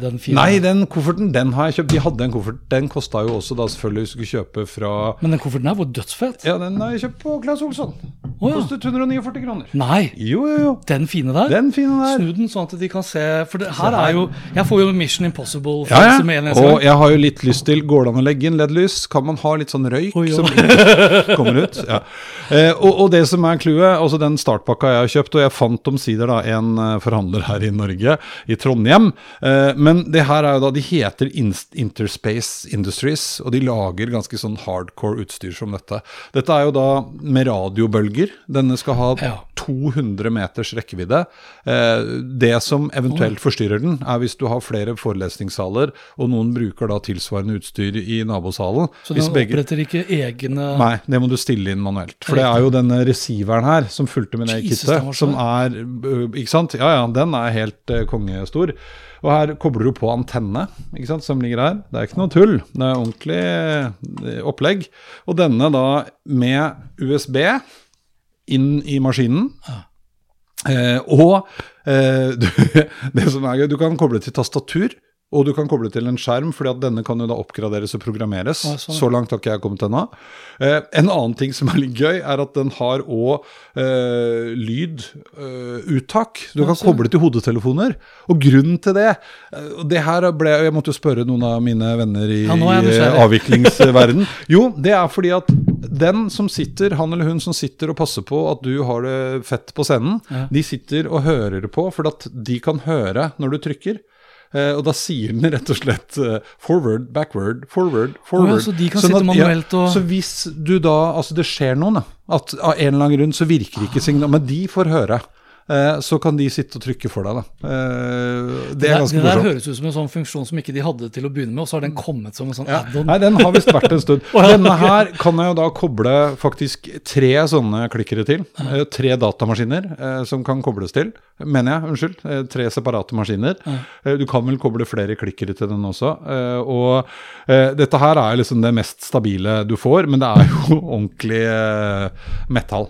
den fine Nei, den kofferten den har jeg kjøpt. De hadde en koffert. Den kosta jo også da selvfølgelig du skulle kjøpe fra Men den kofferten her var dødsfet. Ja, den har jeg kjøpt på Claes Olsson. Oh, ja. Kostet 149 kroner. Nei, Jo, jo, jo. Den fine der. Den fine der. Snu den sånn at de kan se For det her er jo Jeg får jo Mission Impossible Ja, ja. med en eneste Og gang. jeg har jo litt lyst til Går det an å legge inn LED-lys? Kan man ha litt sånn røyk Oi, som kommer ut? Ja. Eh, og, og det som er clouet, altså den startpakka jeg har kjøpt, og jeg fant omsider da en eh, forhandler her i Norge, i Trondheim. Eh, men det her er jo da De heter Interspace Industries, og de lager ganske sånn hardcore utstyr som dette. Dette er jo da med radiobølger. Denne skal ha Ja. 200 meters rekkevidde. Eh, det som eventuelt forstyrrer den, er hvis du har flere forelesningssaler, og noen bruker da tilsvarende utstyr i nabosalen. Så den begge- oppretter ikke egne Nei, det må du stille inn manuelt. For det er jo denne receiveren her som fulgte med det kittet, som er øh, Ikke sant? Ja ja, den er helt øh, kongestor. Og her kobler du på antenne, ikke sant, som ligger her. Det er ikke noe tull. Det er ordentlig opplegg. Og denne da med USB inn i maskinen. Eh, og eh, du, det som er gøy, du kan koble til tastatur, og du kan koble til en skjerm, fordi at denne kan jo da oppgraderes og programmeres. Ja, sånn. Så langt har ikke jeg kommet ennå. Eh, en annen ting som er litt gøy, er at den har òg eh, lyduttak. du kan koble til hodetelefoner. Og grunnen til det eh, det her ble, Jeg måtte jo spørre noen av mine venner i, Ja, i avviklingsverden. Jo, det er fordi at den som sitter, han eller hun som sitter og passer på at du har det fett på scenen, de sitter og hører på, for at de kan høre når du trykker. Eh, og da sier den rett og slett eh, forward, backward, forward, forward. så de kan Sånn sitte at- manuelt og- Så hvis du da Altså, det skjer noe, da. At av en eller annen grunn så virker ikke signalet, men de får høre. Eh, så kan de sitte og trykke for deg, da. Eh, det er ganske ganske det der morsomt. høres ut som en sånn funksjon som ikke de hadde til å begynne med, og så har den kommet som en sånn Ja. add-on. Nei, den har visst vært en stund. Denne her kan jeg jo da koble faktisk tre sånne klikkere til. Eh, Tre datamaskiner som kan kobles til. Mener jeg, unnskyld. Tre separate maskiner. Du kan vel koble flere klikkere til den også. Eh, Og dette her er liksom det mest stabile du får, men det er jo ordentlig metall.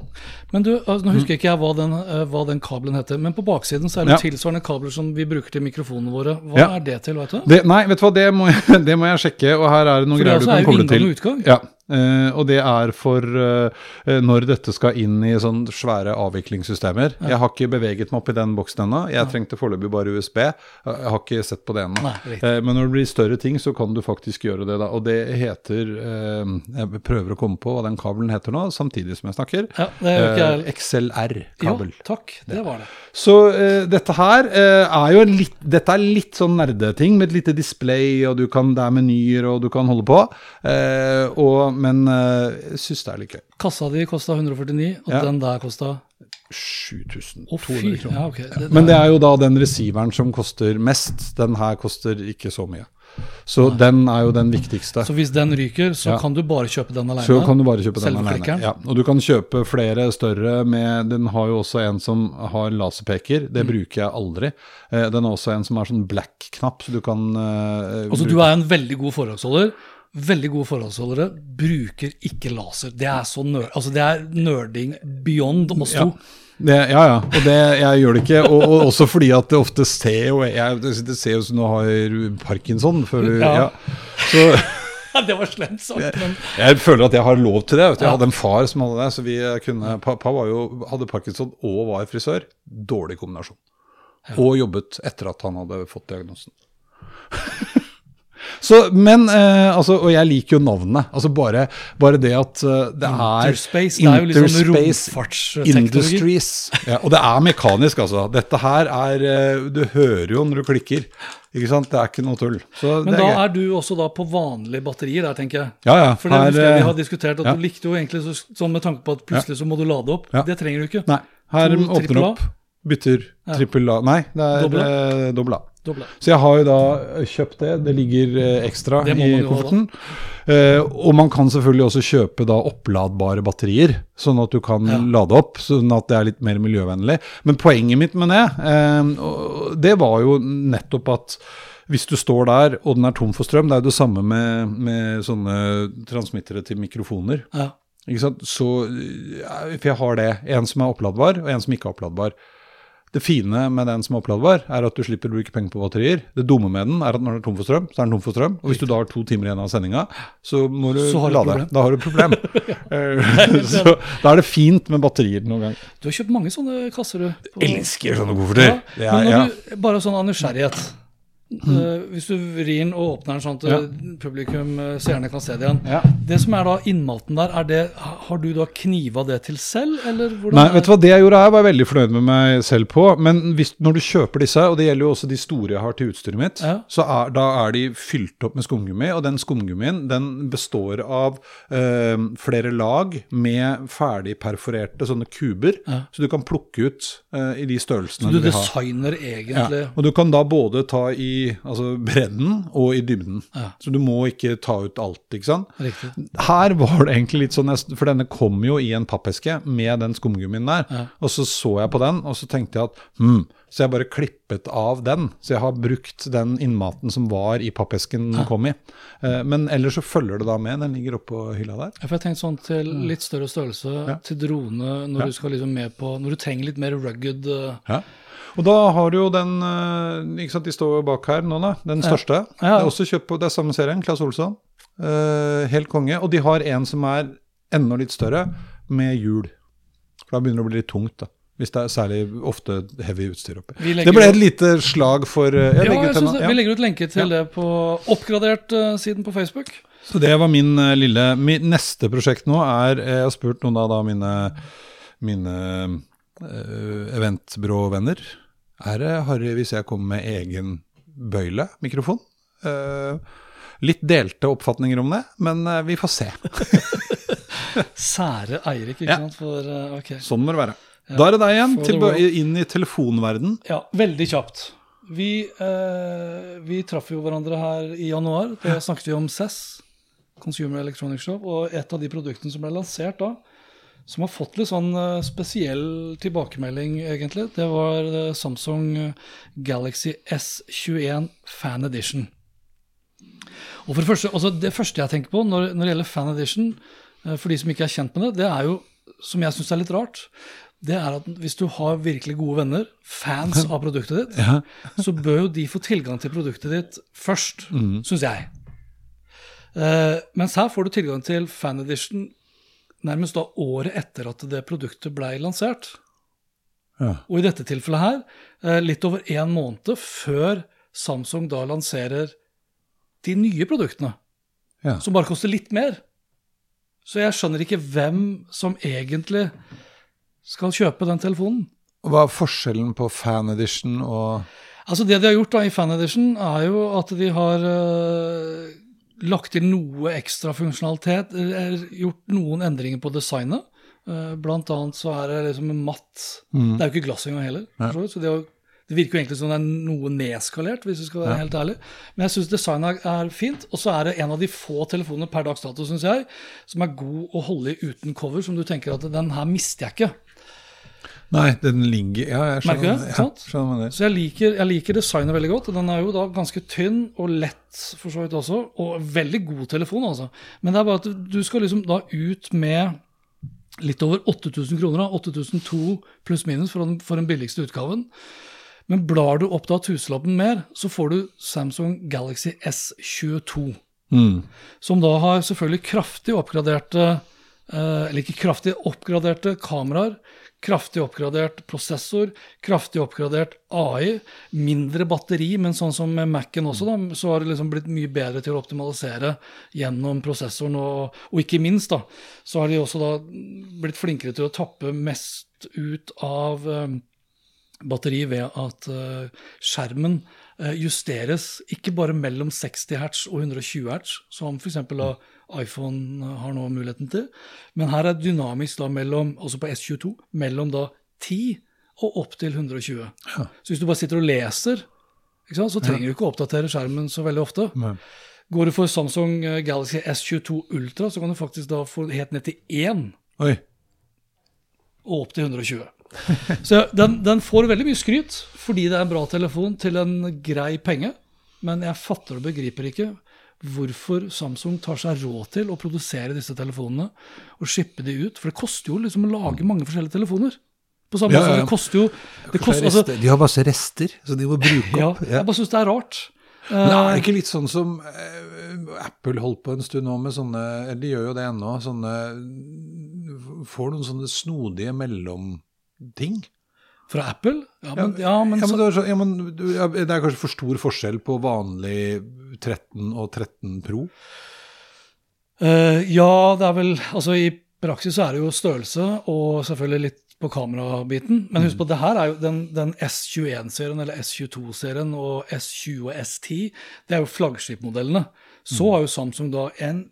Men du, altså, Nå husker ikke jeg hva den, hva den kabelen heter, men på baksiden så er det Ja. tilsvarende kabler som vi bruker til mikrofonene våre. Hva Ja. er det til, vet du? Det, nei, vet du hva, det må, jeg, det må jeg sjekke, og her er det noen For greier du også kan koble til. og utgang. Ja, eh, og det er for uh, når dette skal inn i sånn svære avviklingssystemer. Jeg har ikke beveget meg opp i den boksen ennå. Jeg trengte foreløpig bare USB. Jeg har ikke sett på det ennå. Uh. Men når det blir større ting, så kan du faktisk gjøre det, da. Og det heter Jeg prøver å komme på hva den kabelen heter nå, samtidig som jeg snakker. Ja, ikke. XLR-kabel. Jo, takk. Det var det. Så dette her er jo en litt Dette er litt sånn nerdeting med et lite display, og du kan, det er menyer, og du kan holde på. Og, men eh, jeg syns det er litt gøy. Kassa di kosta 149, og Ja. den der kosta 7200 Å, kroner. Ja, okay. Det, Men det er jo da den receiveren som koster mest. Den her koster ikke så mye. Så den er jo den viktigste. Så hvis den ryker, så Ja. kan du bare kjøpe den alene? Så kan du bare kjøpe den alene. Ja, og du kan kjøpe flere større med Den har jo også en som har laserpeker. Mm. Det bruker jeg aldri. Eh, Den har også en som har sånn black-knapp, så du kan uh, Altså, bruke- du er en veldig god forholdsholder. Veldig gode forholdsholdere bruker ikke laser. Det er så nør, altså det er nerding beyond oss Ja. Det, ja, ja. Og det, jeg gjør det ikke. Og, og også fordi at det ofte ser jo jeg, Det ser jo som du har parkinson. Du, ja. Ja. Så det var slemt sagt, men jeg føler at jeg har lov til det. Jeg hadde en far som hadde det. Så vi kunne, Pappa var jo, hadde parkinson og var frisør. Dårlig kombinasjon. Og jobbet etter at han hadde fått diagnosen. Så, men, eh, altså, Og jeg liker jo navnet. Altså Bare, bare det at eh, det er Interspace, det er jo liksom romfartsteknologi. Industries. Ja, og det er mekanisk, altså. Dette her er eh, Du hører jo når du klikker. Ikke sant? Det er ikke noe tull. Så Men det da er er du også da på vanlige batterier der, tenker jeg. Ja, ja. For det her, vi eh, har diskutert, at ja. du likte jo egentlig så, sånn med tanke på at plutselig så må du lade opp. Ja. Det trenger du ikke. Nei, her åpner opp bytter trippel A Nei, det er Dobbel A? Så jeg har jo da kjøpt det. Det ligger eh, ekstra Det i kofferten. Eh, og man kan selvfølgelig også kjøpe da oppladbare batterier, sånn at du kan Ja. lade opp, sånn at det er litt mer miljøvennlig. Men poenget mitt med det, eh, det var jo nettopp at hvis du står der og den er tom for strøm, det er jo det samme med, med sånne transmittere til mikrofoner. Ja. Ikke sant? Så, eh, for jeg har det. En som er oppladbar, og en som ikke er oppladbar. Det fine med den som er oppladbar, er at du slipper å bruke penger på batterier. Det dumme med den er at når den er tom for strøm, så er den tom for strøm. Og hvis du da har to timer igjen av sendinga, så må du Så lade. Da har du et problem. Eh, så da er det fint med batterier noen gang. Du har kjøpt mange sånne kasser, du. Elsker sånne kofferter. Er- men ja. når du, bare sånn av nysgjerrighet. Eh, hvis du vrir den og åpner den sånn at Ja. publikum, eh, seerne kan se det igjen. Ja. Det som er da innmaten der, er det, har du da kniva det til selv, eller Nei, vet du hva, det jeg gjorde her var jeg veldig fornøyd med meg selv på. Men hvis, når du kjøper disse, og det gjelder jo også de store jeg har til utstyret mitt, Ja. så er, da er de fylt opp med skumgummi. Og den skumgummien den består av øh, flere lag med ferdigperforerte sånne kuber. Så du kan plukke ut øh, i de størrelsene Så du vil ha. designer egentlig Ja. Og du kan da både ta i altså bredden og i dybden. Ja. Så du må ikke ta ut alt, ikke sant. Riktig. Her var det egentlig litt sånn, for denne kom jo i en pappeske med den skumgummien der. Ja. Og så så jeg på den, og så tenkte jeg at hm, så jeg bare klippet av den. Så jeg har brukt den innmaten som var i pappesken den kom i. Eh, Men ellers så følger det da med, den ligger oppå hylla der. Ja, For jeg tenkte sånn til litt større størrelse, Ja. til drone, når Ja. du skal liksom med på Når du trenger litt mer rugged eh, Og da har du jo den eh, ikke sant, De står jo bak her nå, da. Den største. Ja. Det er også kjøpt på det er samme serien, Claes Olsson. Uh, helt konge. Og de har en som er enda litt større, med hjul. For da begynner det å bli litt tungt, da. Hvis det er særlig ofte heavy utstyr oppi. Det ble et lite slag for uh, Ja, legger det. ja. Vi legger ut lenke til det på oppgradert-siden på Facebook. Så det var min lille Mitt neste prosjekt nå er Jeg har spurt noen av da mine, mine uh, eventbyråvenner. Er det harry hvis jeg kommer med egen bøyle mikrofon? Uh, litt delte oppfatninger om det, men uh, vi får se. Sære Eirik, ikke Ja. sant? For, uh, okay. Sånn må det være. Da er det deg igjen, world. inn i telefonverden. Ja, veldig kjapt. Vi, eh, vi traff jo hverandre her i januar. Da snakket vi om CES, Consumer Electronics Show, og et av de produktene som ble lansert da, som har fått litt sånn eh, spesiell tilbakemelding, egentlig, det var eh, Samsung eh, Galaxy S21 Fan Edition. Og for Det første, altså det første jeg tenker på når, når det gjelder Fan Edition, for de som ikke er kjent med det, det er jo, som jeg syns er litt rart, det er at hvis du har virkelig gode venner, fans av produktet ditt, så bør jo de få tilgang til produktet ditt først, syns jeg. Uh, mens her får du tilgang til Fan Edition nærmest da året etter at det produktet ble lansert. Ja. Og i dette tilfellet her, eh, litt over en måned før Samsung da lanserer de nye produktene, Ja. som bare koster litt mer. Så jeg skjønner ikke hvem som egentlig skal kjøpe den telefonen. Hva er forskjellen på fan edition og Altså Det de har gjort da i Fan Edition, er jo at de har eh, lagt til noe ekstra funksjonalitet. Gjort noen endringer på designet. Eh, blant annet så er det liksom en matt Det er jo ikke glass engang heller. Ja. så det, det virker jo egentlig som det er noe nedskalert, hvis du skal være helt ærlig. Men jeg syns designet er fint. Og så er det en av de få telefonene per dags dato, syns jeg, som er god å holde i uten cover, som du tenker at den her mister jeg ikke. Nei, den ligger Ja, jeg Merker du skjønner. det? Ja, Sant? skjønner det. Så jeg liker, jeg liker designet veldig godt. Den er jo da ganske tynn og lett for så vidt også, og veldig god telefon, altså. Men det er bare at du skal liksom da ut med litt over 8000 kroner, da, 8002 pluss minus for den, for den billigste utgaven. Men blar du opp da tusenlappen mer, så får du Samsung Galaxy S22. Som da har selvfølgelig kraftig oppgraderte eh, Eller ikke kraftig oppgraderte kameraer, kraftig oppgradert prosessor, kraftig oppgradert AI, mindre batteri, men sånn som med Mac-en også, da, så har det liksom blitt mye bedre til å optimalisere gjennom prosessoren. Og, og ikke minst da, så har de også da blitt flinkere til å tappe mest ut av eh, batteri ved at eh, skjermen eh, justeres ikke bare mellom 60 Hz og 120 Hz, som f.eks. da iPhone har nå muligheten til, men her er dynamisk da mellom, også på S22, mellom da 10 og opp til 120. Så hvis du bare sitter og leser, sant, så trenger du ikke å oppdatere skjermen så veldig ofte. Går du for Samsung eh, Galaxy S22 Ultra, så kan du faktisk da få helt ned til 1 Oi. og opp til 120. Så den, den får veldig mye skryt fordi det er en bra telefon til en grei penge. Men jeg fatter og begriper ikke hvorfor Samsung tar seg råd til å produsere disse telefonene og shippe de ut. For det koster jo liksom å lage mange forskjellige telefoner. På samme Ja, måte ja, ja. det koster jo det koster, altså, de har masse rester, så de må bruke ja, opp. Jeg bare syns det er rart. Men er Eh, det ikke litt sånn som eh, Apple holdt på en stund nå med sånne Eller de gjør jo det ennå. Sånne Får noen sånne snodige mellomting. Fra Apple? Ja, men, ja, men, Ja, men, så, ja, men det er kanskje for stor forskjell på vanlig 13 og 13 Pro? Uh, ja, det er vel Altså, i praksis så er det jo størrelse og selvfølgelig litt på kamerabiten. Men husk på, det her er jo den, den S21-serien eller S22-serien og S20 og S10. Det er jo flaggskipmodellene. Så har jo Samsung da en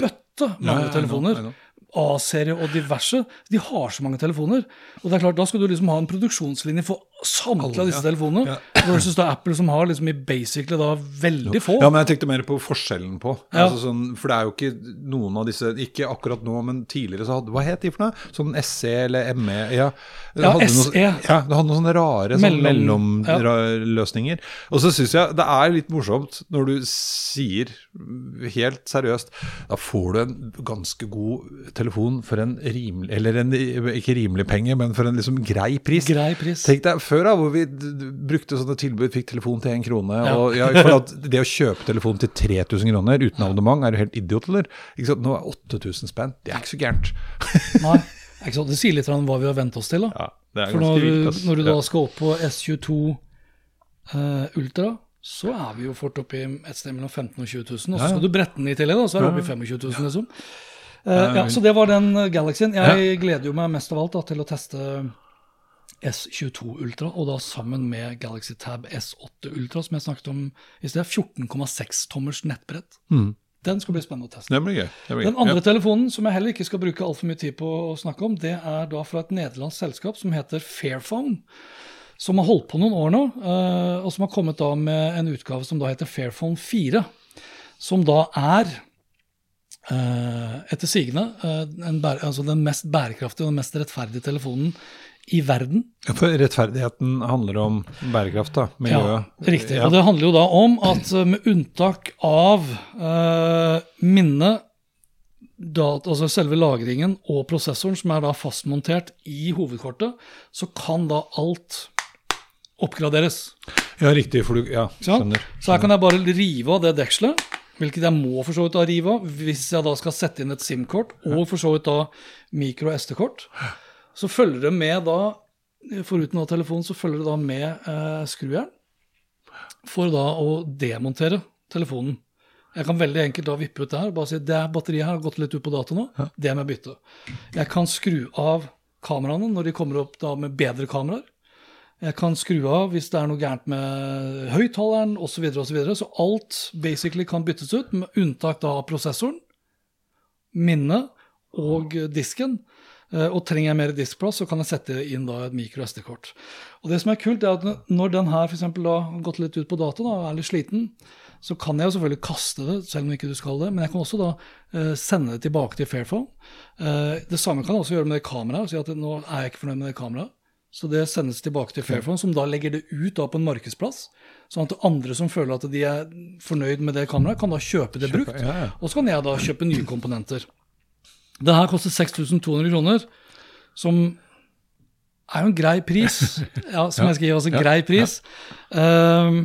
bøtte know, telefoner. A-serie og diverse. De har så mange telefoner. Og det er klart, Da skal du liksom ha en produksjonslinje for samtlige av disse telefonene. Versus da Apple, som har liksom i basically da veldig få. Ja, men jeg tenkte mer på forskjellen på. Ja. Altså sånn, for det er jo ikke noen av disse Ikke akkurat nå, men tidligere så hadde Hva het de for noe? Sånn SE eller ME? Ja, Ja, SE. Noe, ja, det hadde noen sånne rare sånn mellomløsninger. mellomløsninger. Og så syns jeg det er litt morsomt når du sier helt seriøst Da får du en ganske god telefon for en rimelig Eller en, ikke rimelig penge, men for en liksom grei pris. Grei pris. Tenk deg før da, hvor vi brukte d- sånne tilbud, fikk telefon til én krone. Ja. og ja, Det å kjøpe telefon til 3000 kroner uten abonnement, er du helt idiot, eller? Nå er 8000 spenn. Det er ikke så gærent. Nei, sant? Det sier litt om hva vi har vent oss til. da. Ja, det For når, vilt, du- når du da skal opp på S22 uh, Ultra, så er vi jo fort oppe i et sted mellom 15 000 og 20 000. Og så skal du brette den i tillegg, da, så er du oppe i 25 000, liksom. Uh, ja, så det var den eh, Galaxyen. Jeg gleder jo meg mest av alt da, til å teste S22 Ultra, og da sammen med Galaxy Tab S8 Ultra, som jeg snakket om i sted. 14,6 tommers nettbrett. Den skal bli spennende å teste. Det blir gøy. Det blir Den andre andre telefonen, som jeg heller ikke skal bruke altfor mye tid på å snakke om, det er da fra et nederlandsk selskap som heter Fairphone. Som har holdt på noen år nå, eh, og som har kommet da med en utgave som da heter Fairphone 4. Som da er, eh, etter sigende, eh, altså den mest bærekraftige og den mest rettferdige telefonen i verden. Ja, For rettferdigheten handler om bærekraft, da. Miljøet. Ja, riktig. Ja. Og det handler jo da om at eh, med unntak av uh, minne, dat, altså selve lagringen og prosessoren, som er da fastmontert i hovedkortet, så kan da alt oppgraderes. ja, riktig. For du Ja, skjønner. Så her kan jeg bare rive av det dekselet, hvilket jeg må for så vidt da rive av, hvis jeg da skal sette inn et SIM-kort, og for så vidt da mikro- SD-kort. Så følger det med da, foruten av telefonen, så følger det da med eh, skrujern for da å demontere telefonen. Jeg kan veldig enkelt da vippe ut det her og bare si det batteriet her har gått litt ut på dato nå, det må jeg bytte. Jeg kan skru av kameraene når de kommer opp da med bedre kameraer. Jeg kan skru av hvis det er noe gærent med høyttaleren osv. Så, videre, og så, videre. så alt basically kan byttes ut, med unntak da av prosessoren, minnet og disken. Eh, Og trenger jeg mer diskplass, så kan jeg sette inn da et mikro SD-kort. Og det som er kult, er at når den her for da har gått litt ut på dato da, og er litt sliten, så kan jeg jo selvfølgelig kaste det, selv om ikke du skal det. Men jeg kan også da eh, sende det tilbake til Fairphone. Eh, det samme kan jeg også gjøre med det kameraet. Si at nå er jeg ikke fornøyd med det kameraet. Så det sendes tilbake til Fairphone, som da legger det ut da på en markedsplass. Sånn at andre som føler at de er fornøyd med det kameraet, kan da kjøpe det brukt. Og så kan jeg da kjøpe nye komponenter. Det her koster 6200 kroner, som er jo en grei pris. Ja, som jeg skal gi oss en grei pris. Um,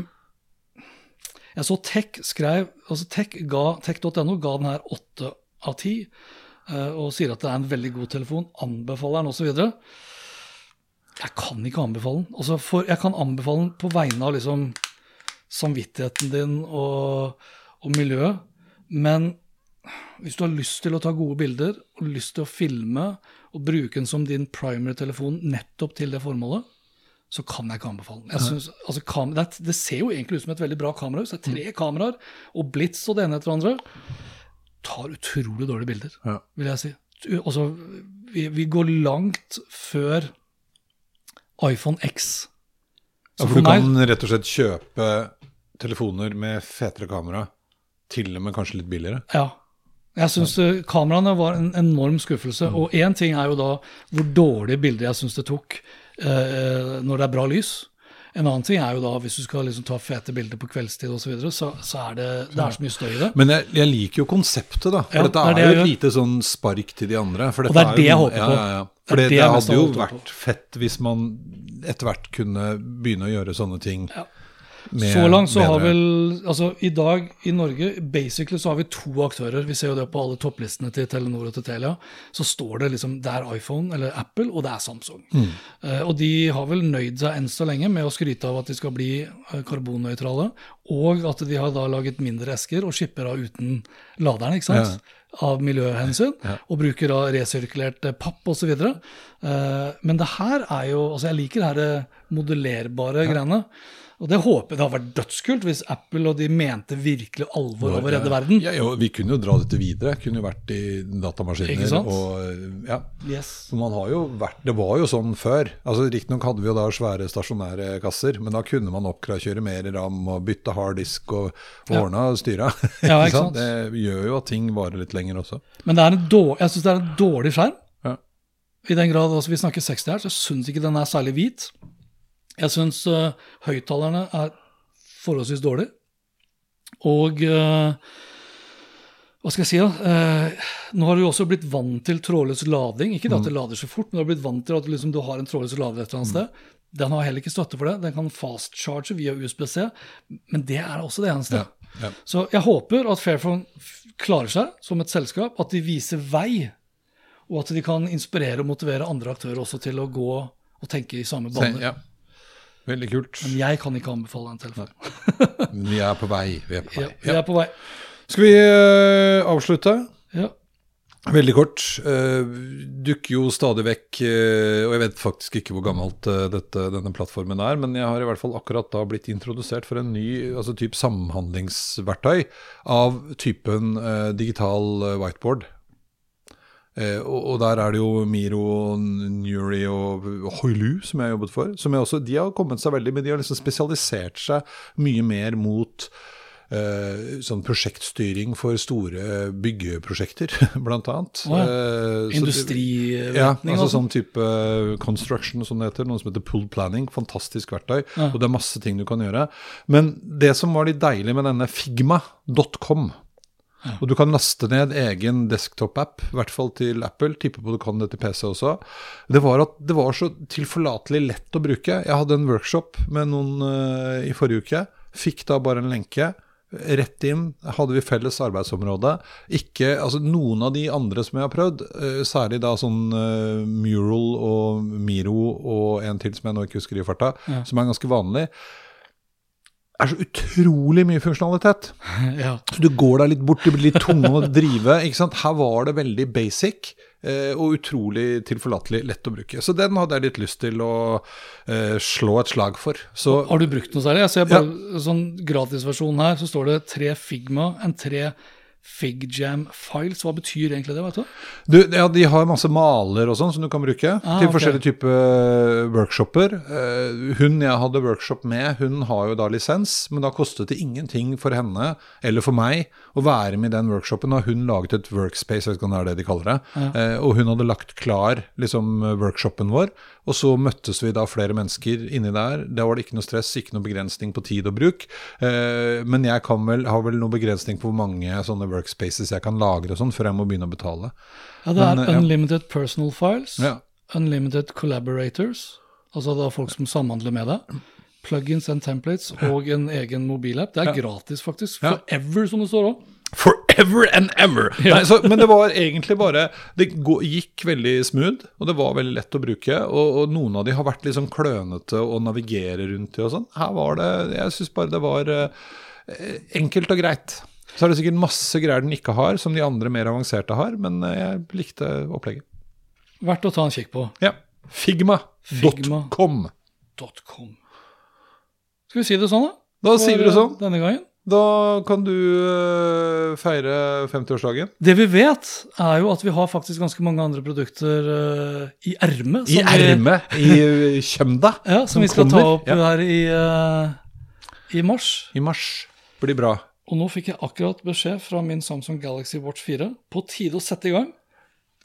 jeg så Tech skrev, altså Tech ga- Tech.no den her 8 av 10, eh, og sier at det er en veldig god telefon, anbefaler den osv. Jeg kan ikke anbefale den. Altså for, jeg kan anbefale den på vegne av liksom samvittigheten din og, og miljøet, men hvis du har lyst til å ta gode bilder og lyst til å filme og bruke den som din primary-telefon nettopp til det formålet, så kan jeg ikke anbefale den. Jeg synes, altså, det, det ser jo egentlig ut som et veldig bra kamerahus. Det er tre kameraer, og blits og det ene etter det andre. Tar utrolig dårlige bilder, Ja. vil jeg si. Altså, vi, vi går langt før iPhone X. Ja, for du meg- kan rett og slett kjøpe telefoner med fetere kamera, til og med kanskje litt billigere. Ja. Jeg syns kameraene var en enorm skuffelse. Og én ting er jo da hvor dårlige bilder jeg syns det tok eh, når det er bra lys. En annen ting er jo da hvis du skal liksom ta fete bilder på kveldstid osv., så, videre, så så er det, det er så mye støy i det. Men jeg, jeg liker jo konseptet, da. For Ja, dette det er er, det jo et lite sånn spark til de andre. Og det er det jeg håper på. Ja, ja. Er For det, det hadde jo vært fett hvis man etter hvert kunne begynne å gjøre sånne ting. Med Så langt så har vel Altså i dag i Norge basically så har vi to aktører. Vi ser jo det på alle topplistene til Telenor og til Telia. Så står det liksom Det er iPhone eller Apple, og det er Samsung. Mm. Uh, og de har vel nøyd seg enn så lenge med å skryte av at de skal bli eh, karbonnøytrale, og at de har da laget mindre esker og skipper av uten laderen, ikke sant? Av miljøhensyn, og bruker da resirkulert eh, papp osv. Men det her er jo Altså, jeg liker det her modellerbare ja. greiene. Og det håper jeg det har vært dødskult hvis Apple og de mente virkelig alvor over å redde verden. Ja, ja, vi kunne jo dra dette videre. Kunne jo vært i datamaskiner. Og, ja. Yes. Man har jo vært, Det var jo sånn før. altså Riktignok hadde vi jo da svære stasjonære kasser, men da kunne man oppgradere mer ram og bytte harddisk og, og ordna og styra. Det gjør jo at ting varer litt lenger også. Men det er en dårlig, jeg syns det er en dårlig skjerm. Ja. I den grad altså, vi snakker 60 her, så jeg syns ikke den er særlig hvit. Jeg syns uh, høyttalerne er forholdsvis dårlige. Og uh, hva skal jeg si, da? Eh, nå har du jo også blitt vant til trådløs lading. Ikke det at det lader så fort, men du har blitt vant til at du, liksom, du har en trådløs lader et eller annet sted. Den har heller ikke støtte for det. Den kan fast-charge via USB-C, men det er også det eneste. Ja, ja. Så jeg håper at Fairphone klarer seg som et selskap, at de viser vei, og at de kan inspirere og motivere andre aktører også til å gå og tenke i samme bane. ja. Veldig kult. Men jeg kan ikke anbefale en telefon. Vi er på vei. Vi er på Ja, vei. vi er på vei. Skal vi uh, avslutte? Ja. Veldig kort. Uh, dukker jo stadig vekk uh, Og jeg vet faktisk ikke hvor gammelt uh, dette, denne plattformen er, men jeg har i hvert fall akkurat da blitt introdusert for en ny altså type samhandlingsverktøy av typen digital whiteboard. Eh, og, og der er det jo Miro, Nuri og Hoilu som jeg har jobbet for. Som jeg også, de har kommet seg veldig, men de har liksom spesialisert seg mye mer mot eh, sånn prosjektstyring for store byggeprosjekter, blant annet. Å ja. Eh, så Industriretning. ja, altså altså. sånn type construction som det heter, noe som heter pull planning. Fantastisk verktøy, Ja. og det er masse ting du kan gjøre. Men det som var litt deilig med denne figma.com og du kan laste ned egen desktop-app, i hvert fall til Apple. Tipper på du kan det til PC også. Det var at det var så tilforlatelig lett å bruke. Jeg hadde en workshop med noen uh, i forrige uke. Fikk da bare en lenke. Rett inn hadde vi felles arbeidsområde. Ikke, altså Noen av de andre som jeg har prøvd, uh, særlig da sånn uh, Mural og Miro og en til som jeg nå ikke husker i farta, som er ganske vanlig, er så utrolig mye funksjonalitet. ja. Så du går deg litt bort, det blir litt tunge å drive. ikke sant? Her var det veldig basic eh, og utrolig tilforlatelig lett å bruke. Så den hadde jeg litt lyst til å eh, slå et slag for. Så Har du brukt noe særlig? Jeg ser bare sånn gratisversjon her, så står det tre Figma, en tre Figjam files. Hva betyr egentlig det? vet du? Du, ja, de har masse maler og sånn som du kan bruke Ah, til okay. forskjellige typer workshoper. Eh, hun jeg hadde workshop med, hun har jo da lisens, men da kostet det ingenting for henne eller for meg å være med i den workshopen. Og hun laget et workspace, jeg vet ikke om det er det de kaller det. Ja. og hun hadde lagt klar liksom, workshopen vår, og så møttes vi da flere mennesker inni der. Da var det ikke noe stress, ikke noe begrensning på tid og bruk. Eh, men jeg kan vel, har vel noe begrensning på hvor mange sånne workspaces jeg kan lagre og sånn, før jeg må begynne å betale. Ja, Det er Men, unlimited ja. personal files, Ja. unlimited collaborators, altså da folk som samhandler med deg, plugins and templates og en egen mobilapp. Det er gratis, faktisk. Forever, som det står òg. Forever and ever! Nei, så, men det var egentlig bare Det gikk veldig smooth, og det var veldig lett å bruke. Og, og noen av de har vært sånn klønete å navigere rundt i og sånn. Her var det Jeg syns bare det var eh, enkelt og greit. Så er det sikkert masse greier den ikke har, som de andre mer avanserte har, men eh, jeg likte opplegget. Verdt å ta en kikk på. Ja. Figma.com. Figma. Skal vi si det sånn, da? Da sier vi det sånn. eh, Denne gangen. Da kan du eh, feire 50-årsdagen. Det vi vet, er jo at vi har faktisk ganske mange andre produkter eh, i ermet. I som ermet. I kjømda. Ja, som, vi skal ta opp Ja. her i, eh, i mars. I mars. Blir bra. Og nå fikk jeg akkurat beskjed fra min Samsung Galaxy Watch 4 på tide å sette i gang.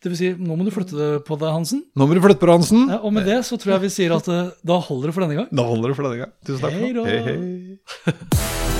Det vil si, nå må du flytte det på deg, Hansen. Nå må du flytte på deg, Hansen. Ja, og med det så tror jeg vi sier at eh, da holder det for denne gang. Da holder det for denne gang. Tusen takk Hei da. Hei, hei.